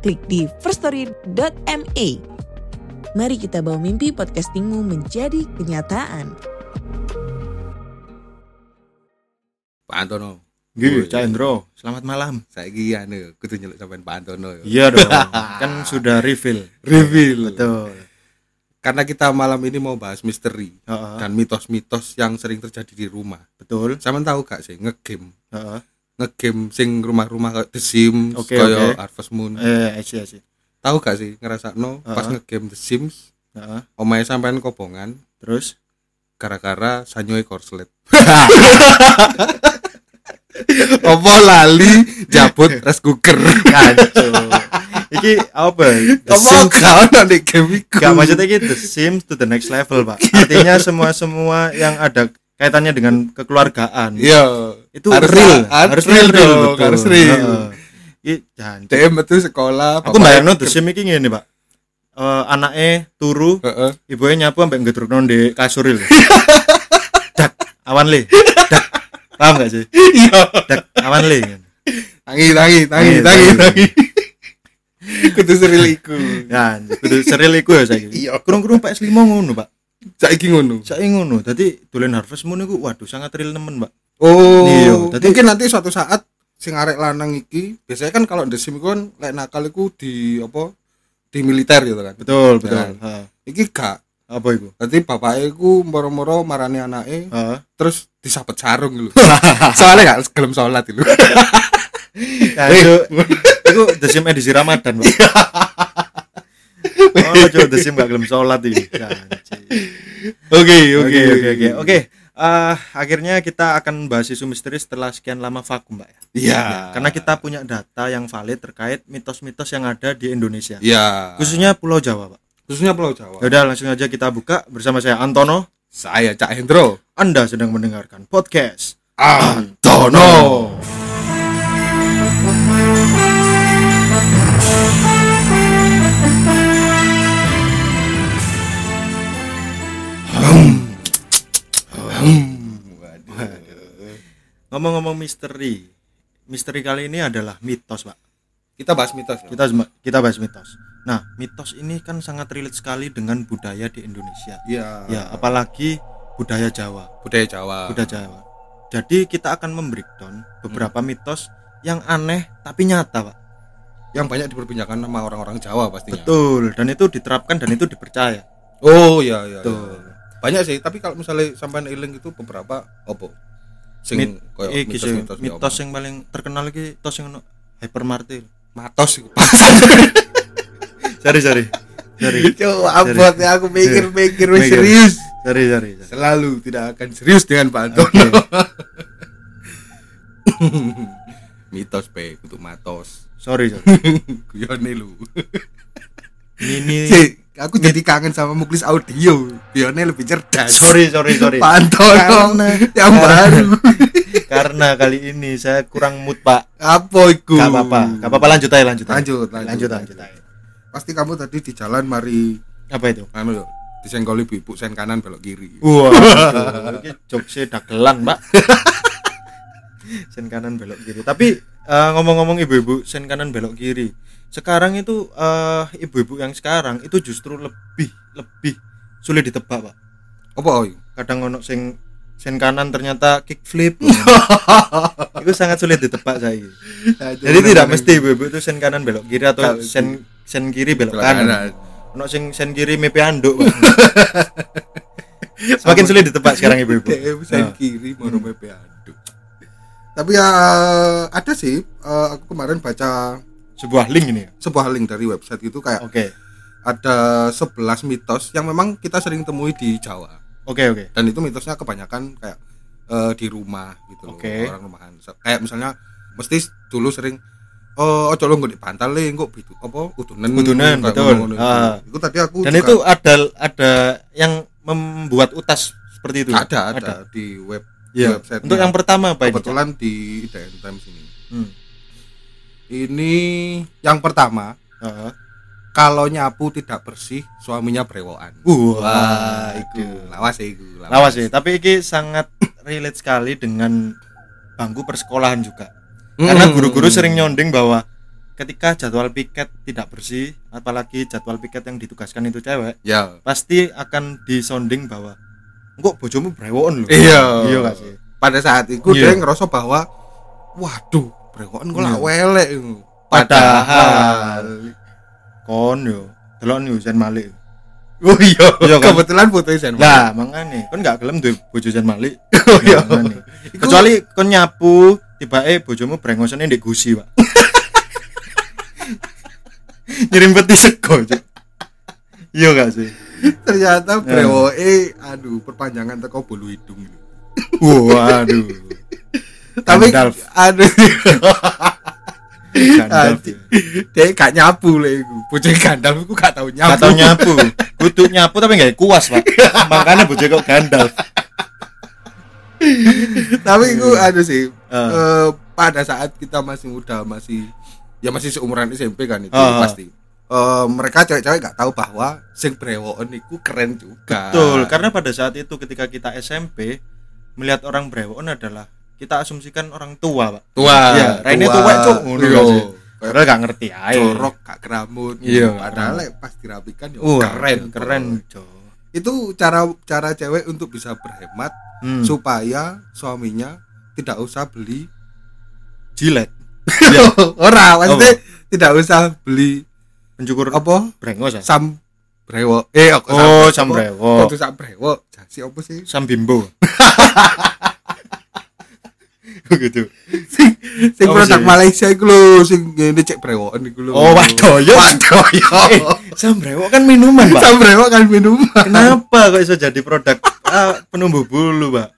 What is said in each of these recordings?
klik di firststory.me. Mari kita bawa mimpi podcastingmu menjadi kenyataan. Pak Antono. Nggih, Cak Indro, selamat malam. Saiki anu kudu nyeluk sampean Pak Antono ya. Iya dong, kan sudah reveal. Reveal. Betul. Karena kita malam ini mau bahas misteri Heeh, dan mitos-mitos yang sering terjadi di rumah. betul. Sampean tahu gak sih ngegame? Heeh. Ngegame sing rumah-rumah kayak The Sims, Oke, kayak oke. Harvest Moon. Eh, asyik asyik. Tahu gak sih ngerasakno pas Heeh. ngegame The Sims, Heeh. omahe sampean kobongan Terus gara-gara sanyoe korslet. Apa lali jabut rice cooker. kacau. iki apa? The Apa Sims. gak ono nek game iku? Gak maksudnya iki The Sims to the next level, Pak. Artinya semua-semua yang ada kaitannya dengan kekeluargaan. Iya, Itu real, harus real, real, betul. harus real. Jangan. DM itu sekolah. Aku bayangno Sims iki ngene, Pak. Eh anaknya turu, Heeh. ibunya nyapu sampai ngedrukno di kasur itu. Dak, awan le. Dak. Paham gak sih? Iya. Dak, awan le. Tangi, tangi, tangi, Tangi, tangi. Kudu seril iku. Ya, kudu seril iku ya saiki. Iya. Kurung-kurung PS5 ngono, Pak. Saiki ngono. Saiki ngono. Dadi dolen Harvest Moon iku waduh sangat real nemen, Pak. Oh, Iya, tadi- mungkin nanti suatu saat sing arek lanang iki biasanya kan kalau The Sim iku kan lek nakal iku di apa di militer gitu kan. Betul, betul. Ya. Heeh. Iki gak. Apa iku? Nanti bapaknya iku moro-moro marani anake terus disapet sarung gitu. Soalnya gak gelem sholat itu. Ya, itu, itu The Sim edisi Ramadan, Pak. Oh, coba The Sim gak gelem sholat ini. Janji. Oke, Oke, oke, oke. Oke, eh, akhirnya kita akan bahas isu misteri setelah sekian lama vakum, Mbak ya. Iya. Karena kita punya data yang valid terkait mitos-mitos yang ada di Indonesia. Iya. Khususnya Pulau Jawa, Pak. Khususnya Pulau Jawa. Yaudah, langsung aja kita buka bersama saya Antono. Saya Cak Hendro. Anda sedang mendengarkan podcast Antono. Ngomong-ngomong misteri. Misteri kali ini adalah mitos, Pak. Kita bahas mitos. ya? Kita kita bahas mitos. Nah, mitos ini kan sangat relate sekali dengan budaya di Indonesia. Iya. Ya, apalagi budaya Jawa. budaya Jawa. Budaya Jawa. Jadi kita akan membreakdown beberapa mitos yang aneh tapi nyata, Pak. Yang banyak diperbincangkan sama orang-orang Jawa pastinya. Betul, dan itu diterapkan dan itu dipercaya. Oh iya iya. Betul. iya. Banyak sih, tapi kalau misalnya sampean eling itu beberapa opo? Sing Mit, koyo mitos-mitos di mitos opo. yang paling terkenal iki mitos yang ono hypermart. matos iku. Sorry, sorry. Sorry. Coba abot ya aku mikir-mikir serius. Sorry, sorry. sorry. Selalu tidak akan serius dengan Pak Antono. mitos pe kudu matos. Sorry, sorry. Guyone lu. Ini Si, aku jadi kangen sama Muklis Audio. Guyone lebih cerdas. sorry, sorry, sorry. Pak Antono Karena- yang baru. Karena kali ini saya kurang mood, Pak. Apa iku? Gak apa-apa. Gak apa-apa lanjut aja, lanjut. aja. Lanjut, lanjut, lanjut, lanjut aja. Pasti kamu tadi di jalan mari Apa itu? anu disenggol ibu sen kanan belok kiri. Wah, ini jokesnya dagelan, Pak. sen kanan belok kiri. Tapi eh, ngomong-ngomong ibu-ibu sen kanan belok kiri. Sekarang itu eh, ibu-ibu yang sekarang itu justru lebih lebih sulit ditebak, Pak. Apa oi? Kadang ono sing sen kanan ternyata kickflip. itu sangat sulit ditebak saya. Jadi tidak mesti ibu-ibu itu sen kanan belok kiri atau mesti. sen sen kiri belok kanan. Ono sing sen kiri mepe anduk. Semakin sulit ditebak sekarang ibu-ibu. Sen Nah. kiri mau PP aduh. Tapi ya ada sih eh, aku kemarin baca Sebuah link ini ya. sebuah link dari website itu kayak Oke. ada 11 mitos yang memang kita sering temui di Jawa. Oke, oke. Dan itu mitosnya kebanyakan kayak eh, di rumah gitu loh, Oke. orang rumahan. Kayak misalnya mesti dulu sering eh ojo lo nggak di bantal le kok bidu apa udunan Udunan, betul. itu. Ah. itu tadi aku Dan juga itu ada ada yang membuat utas seperti itu. ada, ada di web Iya. website Untuk yang pertama apa ini? kebetulan di IDN Times ini Hmm. Ini yang pertama Heeh. kalau nyapu tidak bersih suaminya brewokan Wah, itu. lawas ya itu Lawas sih, tapi ini sangat relate sekali dengan bangku persekolahan juga. Karena Hmm. guru-guru sering nyonding bahwa ketika jadwal piket tidak bersih, apalagi jadwal piket yang ditugaskan itu cewek, ya pasti akan disonding bahwa kok bojomu brewokan loh. iya Iya gak sih? pada saat itu Iya. dia ngerasa bahwa waduh brewokan kok lah Iya. welek itu. Padahal kon yo, delok nih Zen Malik. oh iya Iya kan? kebetulan foto Zen Lah, makanya kon gak gelem duwe bojo Zen Malik. Oh, iya. Makanya. Kecuali kon nyapu tibake bojomu brengosane ndek gusi, Pak. Ngirim peti sego. Iya gak sih? ternyata brewoke aduh perpanjangan teko bulu hidung Waduh. Tapi aduh Gandalf. Anjing. dia gak nyapu lah iku bocah Gandalf iku gak tau nyapu Gak tau nyapu. Kudu nyapu tapi gak kuas, Pak. Makanya bojo kok Gandalf. tapi iku aduh sih Ah. eh, pada saat kita masih muda masih ya masih seumuran SMP kan itu Ah. pasti Eh, mereka cewek-cewek gak tahu bahwa sing brewokan iku keren juga Betul, karena pada saat itu ketika kita SMP melihat orang brewon adalah kita asumsikan orang tua, Pak. tua Iya, Raine tuwek, Cuk. Ngono Iya. gak sih? Padahal gak ngerti ae. jorok gak keramun Iya, padahal pas dirapikan ya Wah, keren keren, Cuk. itu cara cara cewek untuk bisa berhemat Hmm. supaya suaminya tidak usah beli Jilet. ora maksudnya tidak usah beli Pencukur apa brengos ya? sam brewo eh kok Oh, sam brewo. Kok sam brewo jasi apa sih Sam bimbo. gitu. sing sing Apa produk sih? Malaysia iku lho sing ngene cek brewokan iku lho Oh, wadoyo. wadoyo Eh, sam brewo kan minuman, Pak. sam brewo kan minuman Kenapa kok iso jadi produk ah, penumbuh bulu, Pak?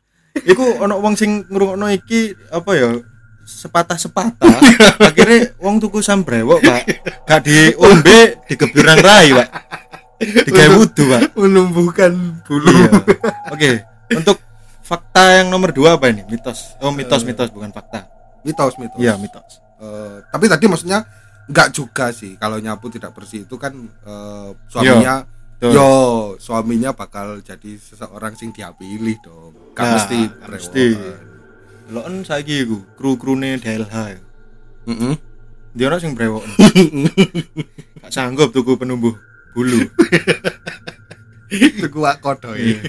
Iku ono wong sing ngrungokno iki apa ya? sepatah-sepatah akhirnya wong tuku sam brewok pak gak diombe digebir nang rai pak digawe wudu pak menumbuhkan bulu iya oke untuk fakta yang nomor dua apa ini? Mitos. Oh mitos mitos bukan fakta. mitos mitos. Iya mitos. Eh, tapi tadi maksudnya nggak juga sih. Kalau nyapu tidak bersih itu kan eh, suaminya Betul. yo suaminya bakal jadi seseorang sing dia pilih dong. Gak Nah, mesti mesti. lo kan saiki iku kru-krune DLH ya. Mm-mm. dia orang sing brewok. Gak sanggup tuku penumbuh bulu. Itu gua kodoi Iya.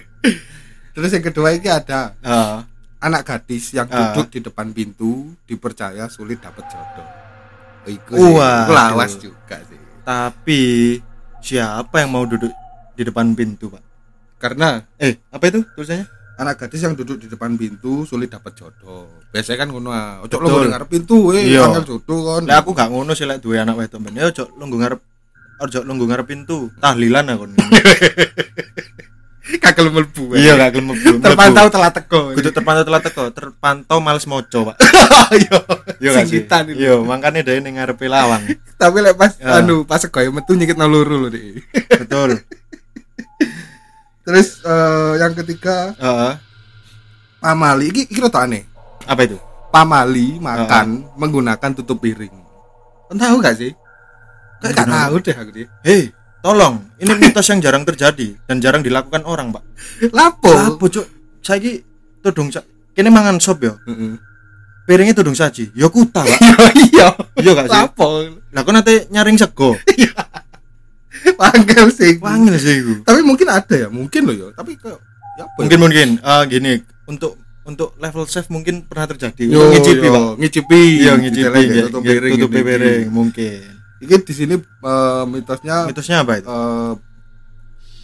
Terus yang kedua ini ada Ah, anak gadis yang Ah. duduk di depan pintu dipercaya sulit dapat jodoh Iku Wah, sih, iku lawas juga sih tapi siapa yang mau duduk di depan pintu pak karena eh apa itu tulisannya anak gadis yang duduk di depan pintu sulit dapat jodoh biasanya kan ngono ah. ojo lo dengar pintu eh Iya. angel jodoh kan Lah aku gak ngono sih lek duwe anak wedok ben. Ya ojo lungguh ngarep ojo lungguh ngarep pintu. Tahlilan aku. kagel melbu Iya gak gelem mlebu. terpantau telah teko kudu terpantau telat teko, terpantau males moco, Pak. iya Iya? Singgitan itu. Iya, makane dhewe ning ngarepe lawang. tapi lek pas Ya. anu pas segoy metu nyikit luru lho deh Betul. terus eh, yang ketiga Heeh. pamali iki iki rada aneh Apa itu? pamali makan menggunakan tutup piring tahu gak sih kayak gak tahu deh aku deh Hei, tolong. Ini mitos yang jarang terjadi dan jarang dilakukan orang, Pak. lapo Lapo, Cuk? Saiki tudung sa kene mangan sop ya. Heeh. Piringnya tudung saji. Ya kuta, Pak. iya Iya gak sih? lapo Lah kok nate nyaring sego. panggil sih Wangil sih iku. tapi mungkin ada ya mungkin loh ya tapi kok ya apa ya? mungkin mungkin eh, gini untuk untuk level chef mungkin pernah terjadi Yo, ngicipi yo, pak ngicipi iya ngicipi ya, tutup ini. piring mungkin ini di sini eh, mitosnya mitosnya apa itu? eh,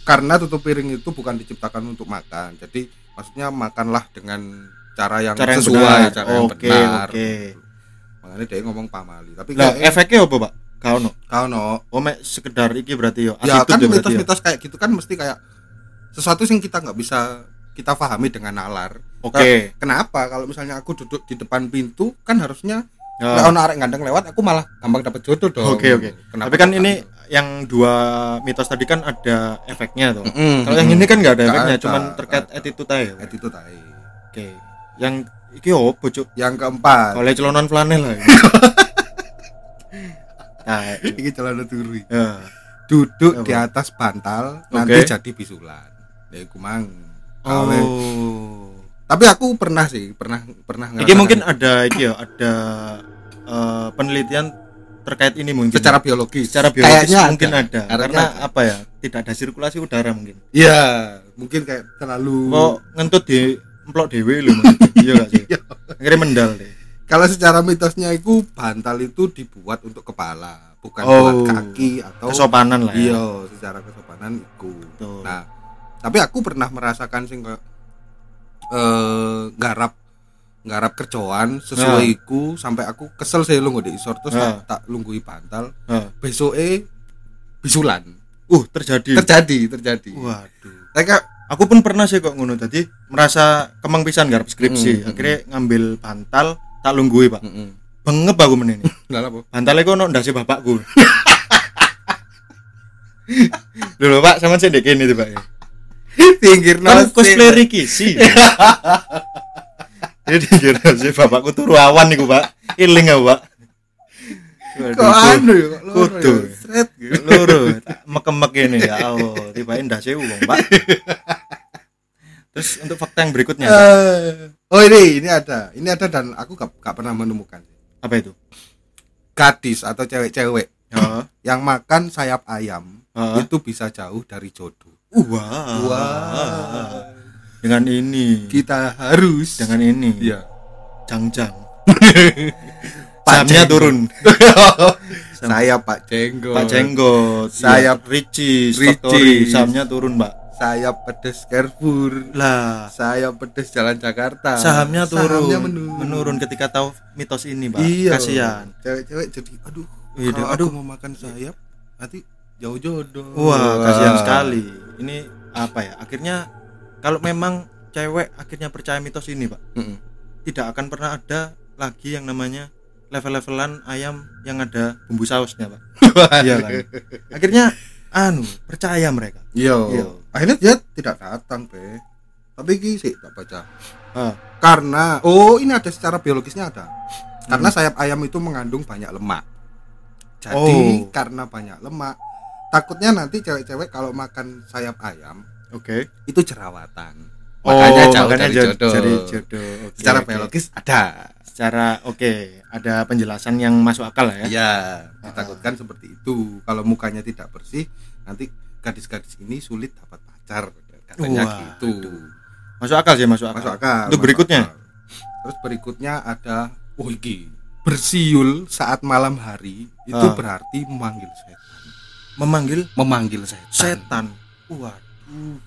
karena tutup piring itu bukan diciptakan untuk makan. Jadi maksudnya makanlah dengan cara yang cara yang sesuai benar. cara yang benar. oke. Makanya dia ngomong pamali. Tapi lah kayak efeknya apa pak? Kau no? Kau no. Oh mek sekedar iki berarti yo ya kan mitos-mitos kayak gitu kan mesti kayak sesuatu yang kita nggak bisa kita pahami dengan nalar. Oke. Kenapa kalau misalnya aku duduk di depan pintu kan harusnya Ya. Nek ono arek ganteng lewat aku malah gampang dapet jodoh dong. Oke oke. Kenapa Tapi kan ini yang dua mitos tadi kan ada efeknya tuh. Mm-mm, Kalau yang ini kan nggak ada efeknya, ada, cuman terkait ada. attitude aja. Oke. attitude ae. Yang iki opo, Cuk? Yang keempat, Oleh celonan flanel lah. Nah, iki celana turu. ya. Duduk Apa? di atas bantal Oke. nanti jadi bisulan. Ya iku mang. Oleh- Oh. Tapi aku pernah sih, pernah pernah ngerasakan mungkin ada iki ya, ada eh, penelitian terkait ini mungkin. secara biologis. secara biologis Kayaknya mungkin ada, Kayaknya karena ada. apa ya? Tidak ada sirkulasi udara mungkin. Iya, mungkin kayak terlalu Kok ngentut di emplok dewe Mas. Iya gak sih? Akhirnya mendal deh. Kalau secara mitosnya itu bantal itu dibuat untuk kepala, bukan Oh. buat kaki atau Kesopanan lah ya. Iya, secara kesopanan itu. Nah, tapi aku pernah merasakan sing eh garap garap kerjaan sesuai Nah. iku sampai aku kesel sih lu di isor terus Nah. tak, tak lunggui bantal. Nah. Besok bisulan. Uh, terjadi. Terjadi, terjadi. Waduh. Kayak Aku pun pernah sih kok ngono tadi merasa kemang pisan garap skripsi. Mm, mm, Akhirnya ngambil bantal tak lunggui, Pak. heeh. Bengep aku menini. Bantalnya kok ono ndase bapakku. Lho Pak, sama sih dek ini tuh, Pak. Pinggir Kan cosplay Ricky sih. Jadi kira sih bapakku turu awan niku, Pak. Iling aku, Pak. Kok anu ya? Kudu. ya? Gitu. loro mekemek ini ya Allah tiba ndase wong Pak. Terus untuk fakta yang berikutnya Eh, oh ini ini ada ini ada dan aku gak, gak pernah menemukan apa itu? gadis atau cewek-cewek Heeh. yang makan sayap ayam Heeh. itu bisa jauh dari jodoh Wah. wah Dengan ini. kita harus Dengan ini. iya Jang-jang. Pak Jamnya turun. saya Pak Jenggot Pak Jenggot, Sayap ya. Factory, sahamnya turun, Pak. saya pedes Carrefour Lah, saya pedes Jalan Jakarta sahamnya turun. Sahamnya menurun, menurun ketika tahu mitos ini, Pak. iya Kasihan. cewek-cewek jadi aduh Iya, aduh. aku mau makan sayap nanti jauh jodoh Wah, kasihan sekali. Ini apa ya? Akhirnya kalau memang cewek akhirnya percaya mitos ini, Pak, Mm-mm. tidak akan pernah ada lagi yang namanya level-levelan ayam yang ada bumbu sausnya, Pak. Iya kan? Akhirnya anu, percaya mereka. Iya. Iya. Akhirnya dia tidak datang, Be. Tapi iki sih tak baca. Ah. Karena oh ini ada secara biologisnya ada. Karena Hmm. sayap ayam itu mengandung banyak lemak. Jadi Oh. karena banyak lemak, takutnya nanti cewek-cewek kalau makan sayap ayam Oke. itu jerawatan. Oh, Makanya jauh makanya dari jodoh. Jadi jodoh. Oke, Secara oke. biologis ada. Secara oke, ada penjelasan yang masuk akal lah ya. Iya, ditakutkan seperti itu. Kalau mukanya tidak bersih, nanti gadis-gadis ini sulit dapat pacar katanya Waduh. gitu. Masuk akal sih, masuk akal. masuk akal Untuk masuk berikutnya? akal. terus berikutnya ada oh iki bersiul saat malam hari itu Ah. berarti memanggil setan Memanggil memanggil setan, setan. Waduh.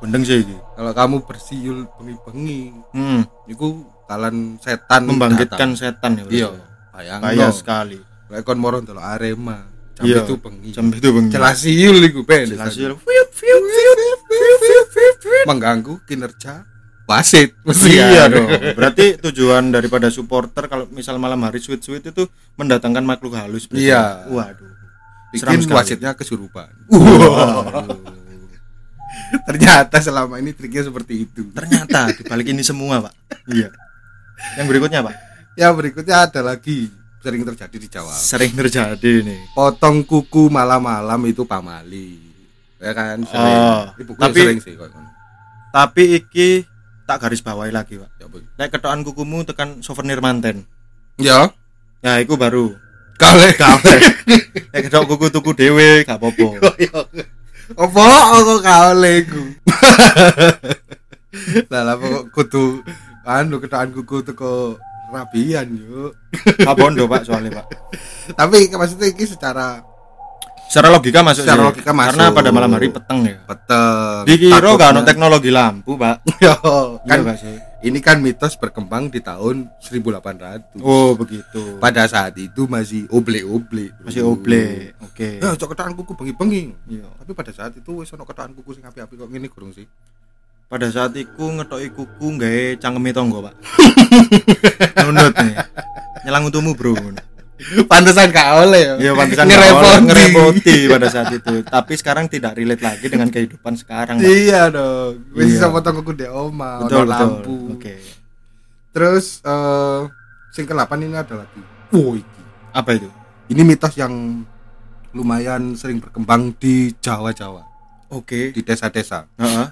Bendeng sih iki. kalau kamu bersiul bengi-bengi Hmm, itu kalian setan membangkitkan datang. setan ya. iya bayang Bahaya sekali. lek kon moro ndelok Arema jam Iya. itu bengi Jam itu bengi. jelas siul iku ben Jelas sih. mengganggu kinerja wasit mesti Iya kan? dong. Berarti tujuan daripada supporter kalau misal malam hari sweet-sweet itu mendatangkan makhluk halus. berarti. Iya. Waduh. Seram bikin sekali. wasitnya kesurupan Waduh. ternyata selama ini triknya seperti itu Ternyata dibalik ini semua, Pak. Iya. Yang berikutnya, Pak. ya berikutnya ada lagi sering terjadi di Jawa Sering terjadi nih. potong kuku malam-malam itu pamali ya kan sering Oh, tapi- sering sih kok Tapi iki tak garis bawahi lagi, Pak. ya. Nek ketokan kukumu tekan souvenir manten. ya Ya, iku baru. Kale Kawe. Nek ketok kuku tuku dhewe gak apa-apa. apa kok kale ku lah lah pokok kudu anu ketahan kuku teko rabian yuk Gak bondo, Pak, soalnya, Pak. tapi maksudnya ini secara Secara logika masuk Secara sih. logika masuk. Karena pada malam hari peteng ya. peteng Dikira gak ono teknologi lampu, Pak. Yo, Iya kan gak sih? ini kan mitos berkembang di tahun 1800 Oh, begitu. pada saat itu masih oble-oble Masih oble. Oke. ya cok ketahan kuku bengi-bengi Iya. tapi pada saat itu wis ono ketahan kuku sing api-api kok ngene gurung sih Pada saat iku ngetoki kuku gawe cangkeme tonggo, Pak. Nunut nih. nyelang untukmu bro Pantesan gak oleh ya. Iya pantesan ngerepoti. pada saat itu. Tapi sekarang tidak relate lagi dengan kehidupan sekarang. Iya dong. Wis Iya. bisa potong kuku di oma, betul betul. lampu. Oke. Terus eh sing ke-8 ini ada lagi. Wow, iki. Apa itu? Ini mitos yang lumayan sering berkembang di Jawa-Jawa, Oke. di desa-desa. Heeh.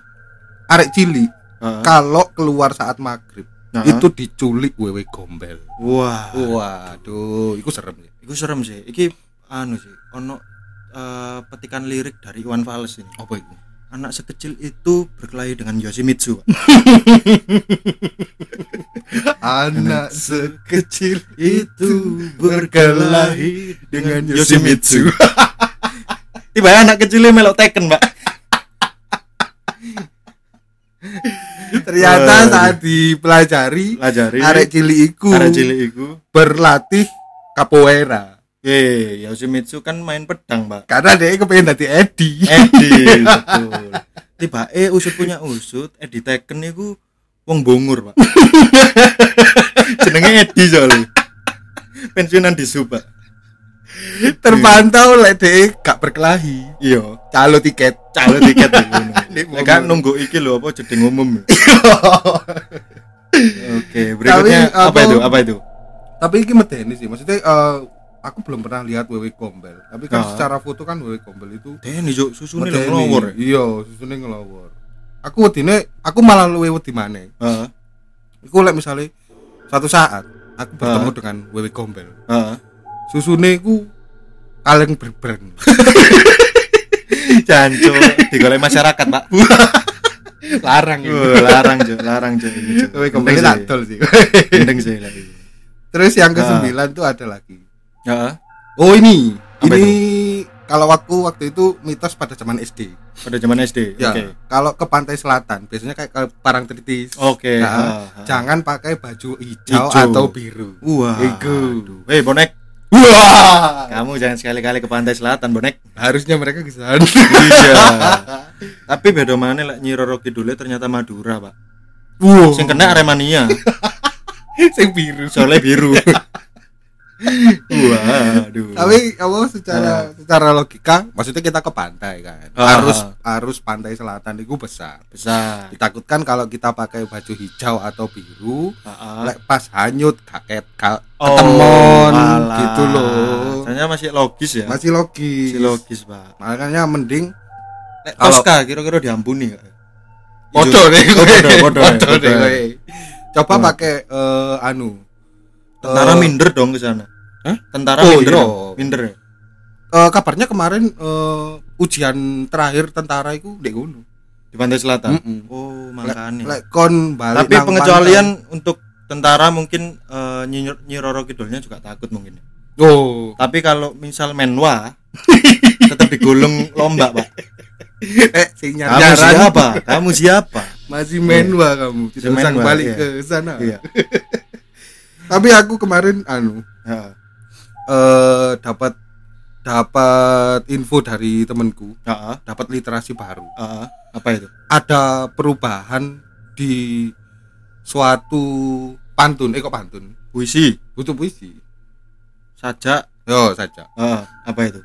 Arek cilik Heeh. kalau keluar saat maghrib Heeh. itu diculik wewe gombel. Wah. Waduh, itu serem ya. Iku serem sih. Iki anu sih, ono eh, petikan lirik dari Iwan Fals ini. Apa itu? Anak sekecil itu berkelahi dengan Yoshimitsu. Anak sekecil itu berkelahi dengan Yoshimitsu. Tiba anak kecilnya melok Tekken, Mbak. Ternyata Waduh. saat dipelajari Pelajari. arek cilik iku Arek cilik iku. berlatih capoeira. Eh, Yoshimitsu kan main pedang, Mbak. Karena dia kepengen dadi Edi. Edi, betul. Tiba eh usut punya usut, Edi Tekken niku wong bongur, Pak. Jenenge Edi soalnya. Pensiunan di Sub, Pak. Terpantau lek dia gak berkelahi. Iya, Calo tiket. calo tiket ngono. Nek kan nunggu iki lho apa jeding umum. Oke, berikutnya Tapi, apa apa- itu? Apa itu? Tapi ini medeni sih. Maksudnya eh, aku belum pernah lihat wewe gombel. Tapi kan Ah. secara foto kan wewe gombel itu Deni juk susune ngelowor. ya? Iya, susune ngelowor. Aku wedine aku malah luwe wedi maneh. Heeh. Iku lek misalnya satu saat aku bertemu Ah. dengan wewe gombel. Heeh. Susune iku kaleng berbreng. Jancuk digolek masyarakat, Pak. Larang Wah, larang, Juk. Larang, Gendeng gombel sih. tak dol sih. Gendeng sih lagi. Terus yang Ah. ke-9 tuh ada lagi. Heeh. Oh ini, Apa ini kalau aku waktu itu mitos pada zaman SD. Pada zaman SD. Ya, Oke. kalau ke pantai selatan biasanya kayak ke Parangtritis. Oke. Nah, ha, ha. Jangan pakai baju hijau, Hijau. atau biru. Wah. Iku. aduh. Hei, bonek. Wah, Kamu jangan sekali-kali ke pantai selatan, bonek. harusnya mereka ke sana. iya. Tapi beda mana lek Nyi Roro Kidulnya ternyata Madura, Pak. Wow, Sing kena Aremania, sing biru. soalnya biru. Waduh. Tapi apa secara secara logika, maksudnya kita ke pantai kan. Ah. Harus harus pantai selatan itu besar. besar. Ditakutkan kalau kita pakai baju hijau atau biru, Heeh. lek pas hanyut kaget ka, Oh, ketemon alah. gitu loh. Ternyata masih logis ya. Masih logis. Masih logis, Pak. Makanya mending Lek Tosca kira-kira diampuni? Podo Oh, podo, podo, Podo podo. deh, kowe. Coba pakai eh, anu. Tentara Eh, minder dong ke sana. Hah? Tentara Oh, minder. iya. dong. Minder. eh, kabarnya kemarin eh, ujian terakhir tentara itu dek gunung. Di pantai selatan. Mm-mm. Oh, Lek makanya. lek kon balik Tapi pengecualian untuk tentara mungkin eh, Nyi Nyi Roro Kidulnya juga takut mungkin. ya. pantai. Oh, Tapi kalau misal menwa tetap digulung lomba, Pak. eh sing Kamu siapa? Kamu siapa? Masih menwa kamu, tidak usah balik iya. ke sana. Iya. Tapi aku kemarin anu Heeh. eh dapat dapat info dari temenku, Heeh. dapat literasi baru. Heeh. Apa itu? ada perubahan di suatu pantun eh kok pantun Puisi, butuh puisi sajak. yo saja Heeh. Apa itu?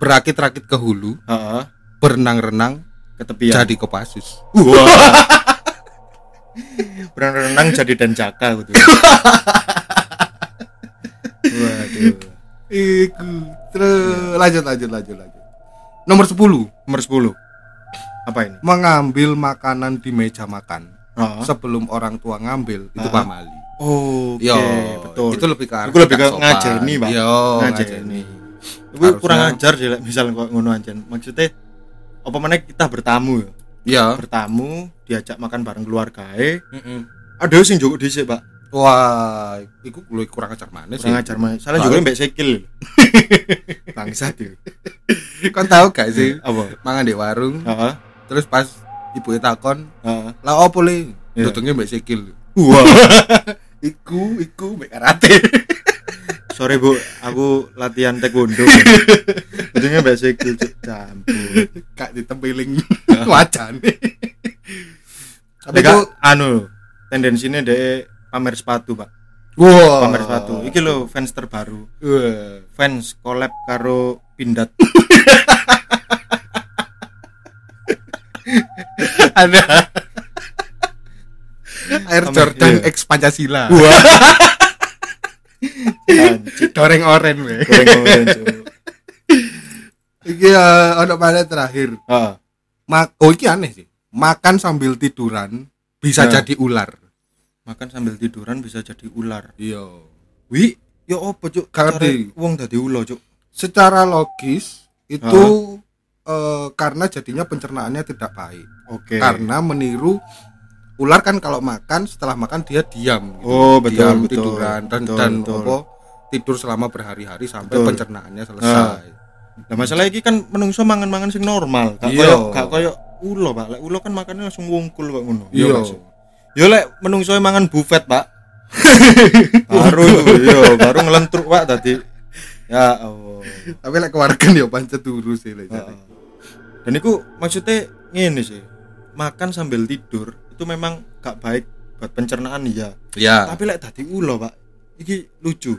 berakit-rakit ke hulu Heeh. berenang-renang Ketepian. jadi kopasus. Berenang jadi dan jaka gitu. Waduh. iku terus lanjut lanjut lanjut lanjut nomor 10 Nomor 10. Apa ini? mengambil makanan di meja makan Heeh. sebelum orang tua ngambil itu Ah. pamali Oke, yo betul. itu lebih ke arah lebih ke sopan. ngajeni, Pak. yo Ngajeni. ngajeni Itu kurang Harusnya- ajar sih like, misal kok ngono anjen. Maksudnya apa mana kita bertamu ya? Bertamu, diajak makan bareng keluarga Mm-mm. Ada sing joko dhisik, Pak. wah itu lu kurang ajar mana sih Kurang ajar mah. Salah juga mbek sikil. Bangsat itu. kan tahu gak sih Apa? mangan di warung Heeh. terus pas ibu takon Heeh. lah opo le Iya. dutungnya mbak sikil Wah. iku iku mbak karate Sore Bu, aku latihan taekwondo. Ujungnya mbak sikil Cuk. campur. kak ditempiling wajan tapi itu anu tendensinya deh pamer sepatu, Pak. Wah. pamer sepatu iki lho fans terbaru Wah. fans collab karo Pindad Ada Air Jordan iya. X Pancasila. anjir Doreng oren we. goreng-goreng Cuk. Iki eh, ono mana terakhir. Ah, Mak oh iki aneh sih. Makan sambil tiduran bisa Nah. jadi ular. makan sambil tiduran bisa jadi ular Iya. wi ya apa cuk. Cara wong dadi ulo cuk Secara logis itu eh, karena jadinya pencernaannya tidak baik. oke Karena meniru ular kan kalau makan setelah makan dia diam gitu. Oh, betul, diam betul. tiduran dan Betul, dan betul. apa tidur selama berhari-hari sampai Betul. pencernaannya selesai. Nah, masalah iki kan menungso mangan-mangan sing normal, gak Iya. koyo gak koyo ulo, Pak. Lek ulo kan makannya langsung wungkul kok ngono. Iya. sih? Yo lek menungso mangan buffet, Pak. baru yo baru ngelentruk, Pak tadi. Ya Allah. Tapi lek keluarga ya pancet turu sih lek. Dan itu maksudnya ngene sih. Makan sambil tidur itu memang gak baik buat pencernaan ya. Ya. Tapi lek tadi ulo, Pak. Iki lucu.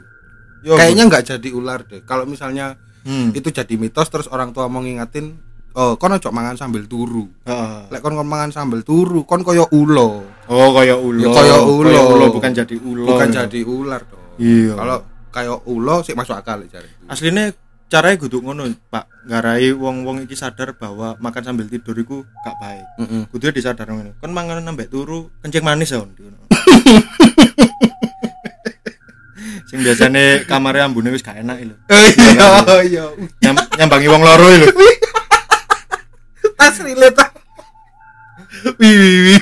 Yo, Kayaknya nggak jadi ular deh. Kalau misalnya hmm. itu jadi mitos terus orang tua mau ngingetin oh kon ojo mangan sambil turu. Heeh. Lek kon kon mangan sambil turu, kon koyo ulo, Oh, kayak ulo. Ya, kayak ulo. bukan jadi ulo. bukan ya. jadi ular dong. Iya. Kalau kayak ulo sih masuk akal cari. aslinya caranya kudu ngono, Pak. Ngarai wong-wong iki sadar bahwa makan sambil tidur iku gak baik. Heeh. Kudu disadar ngono. Kon mangan nambah turu kencing manis ya. Sing biasane kamare ambune wis gak enak lho. Iya, iya. Nyam, nyambangi wong loro lho. Tas relate. Wih, wih, wih.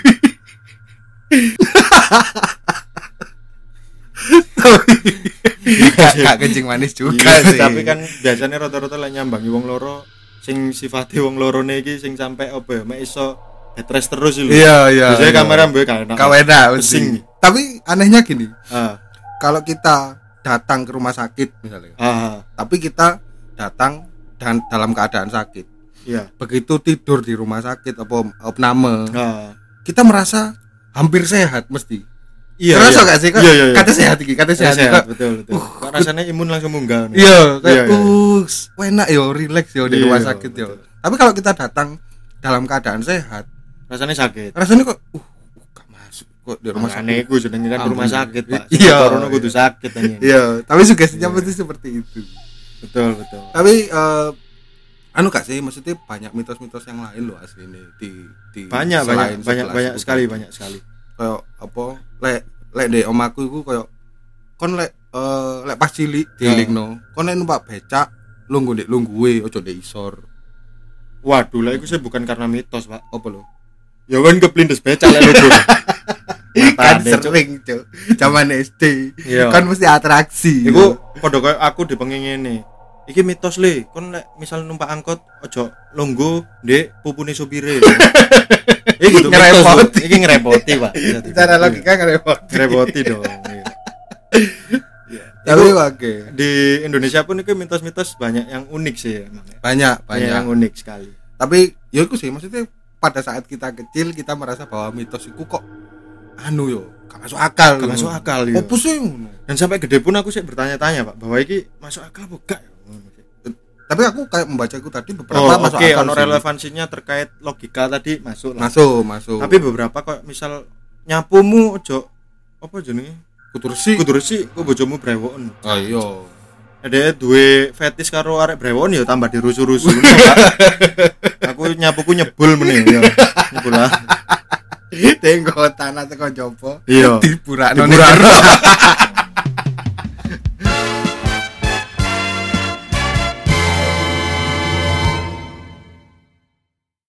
Gak gak kencing manis juga Iya, sih. tapi kan biasanya rata-rata lek nyambangi wong loro sing sifate wong lorone iki sing sampai apa ya, mek iso terus lho. Iya, iya. Biasanya iya. kamera mbek gak enak. Kau enak mesti. Tapi anehnya gini, Ah, kalau kita datang ke rumah sakit misalnya, ah, tapi kita datang dan dalam keadaan sakit. iya. Begitu tidur di rumah sakit apa opname, Ah. kita merasa hampir sehat mesti. Iya. Kerasa iya. gak sih? Kok Iya, iya, iya. Kata sehat iki, kata Sehat, sehat. betul, betul. Kok rasanya imun langsung munggah. nih. Iya, kayak Iya, iya. uh, enak yo, relax yo di Iya, rumah sakit yo. Tapi kalau kita datang dalam keadaan sehat, Rasanya sakit. rasanya kok uh, uh kok di rumah sakit. iku jenenge kan rumah Ampun. sakit, Pak. Iya. Corona kudu sakit anjing. Iya, tapi sugestinya Iya. pasti seperti itu. Betul, betul. Tapi eh anu gak sih maksudnya banyak mitos-mitos yang lain loh asli ini di di Banyak, banyak, banyak, banyak itu. sekali, banyak sekali. Kayak apa? Lek lek dek omaku iku kayak kon lek eh lek pas cilik Ya. dilingno, kon lek numpak becak lungguh ndek lungguhe ojo ndek isor. Waduh, lah itu sih bukan karena mitos, Pak. Apa lo? Ya kan keplindes becak lah logo. Kan sering, Cuk. Zaman SD. Iya. Kan mesti atraksi. Iku koyo aku dipengen ngene. Iki mitos le, kon lek misal numpak angkot ojo longgo ndek pupune supire. Iki gitu. Ngerepoti. Iki ngerepoti, Pak. Cara logika repot. ngerepoti dong. Iya. Tapi Iku oke. di Indonesia pun itu mitos-mitos banyak yang unik sih ya. Banyak, Banyak yang unik sekali. Tapi ya itu sih maksudnya pada saat kita kecil kita merasa bahwa mitos itu kok anu yo, gak masuk akal. Gak masuk akal ya. Apa sih ngono? Dan sampai gede pun aku sih bertanya-tanya, Pak, bahwa iki masuk akal apa enggak? ya? Tapi aku kayak membaca itu tadi beberapa Oh, masuk oke, akal. ono sih. relevansinya terkait logika tadi masuk lah. Masuk, masuk. Tapi beberapa kok misal nyapumu ojo apa jenenge? Kudu resik, kok bojomu brewoken. Oh iya. Ada duwe fetis karo arek brewon ya tambah Pak. aku nyapuku nyebul meneh ya. Nyebul lah. Tengok tanah teko jopo. Iya. Diburakno. Diburakno.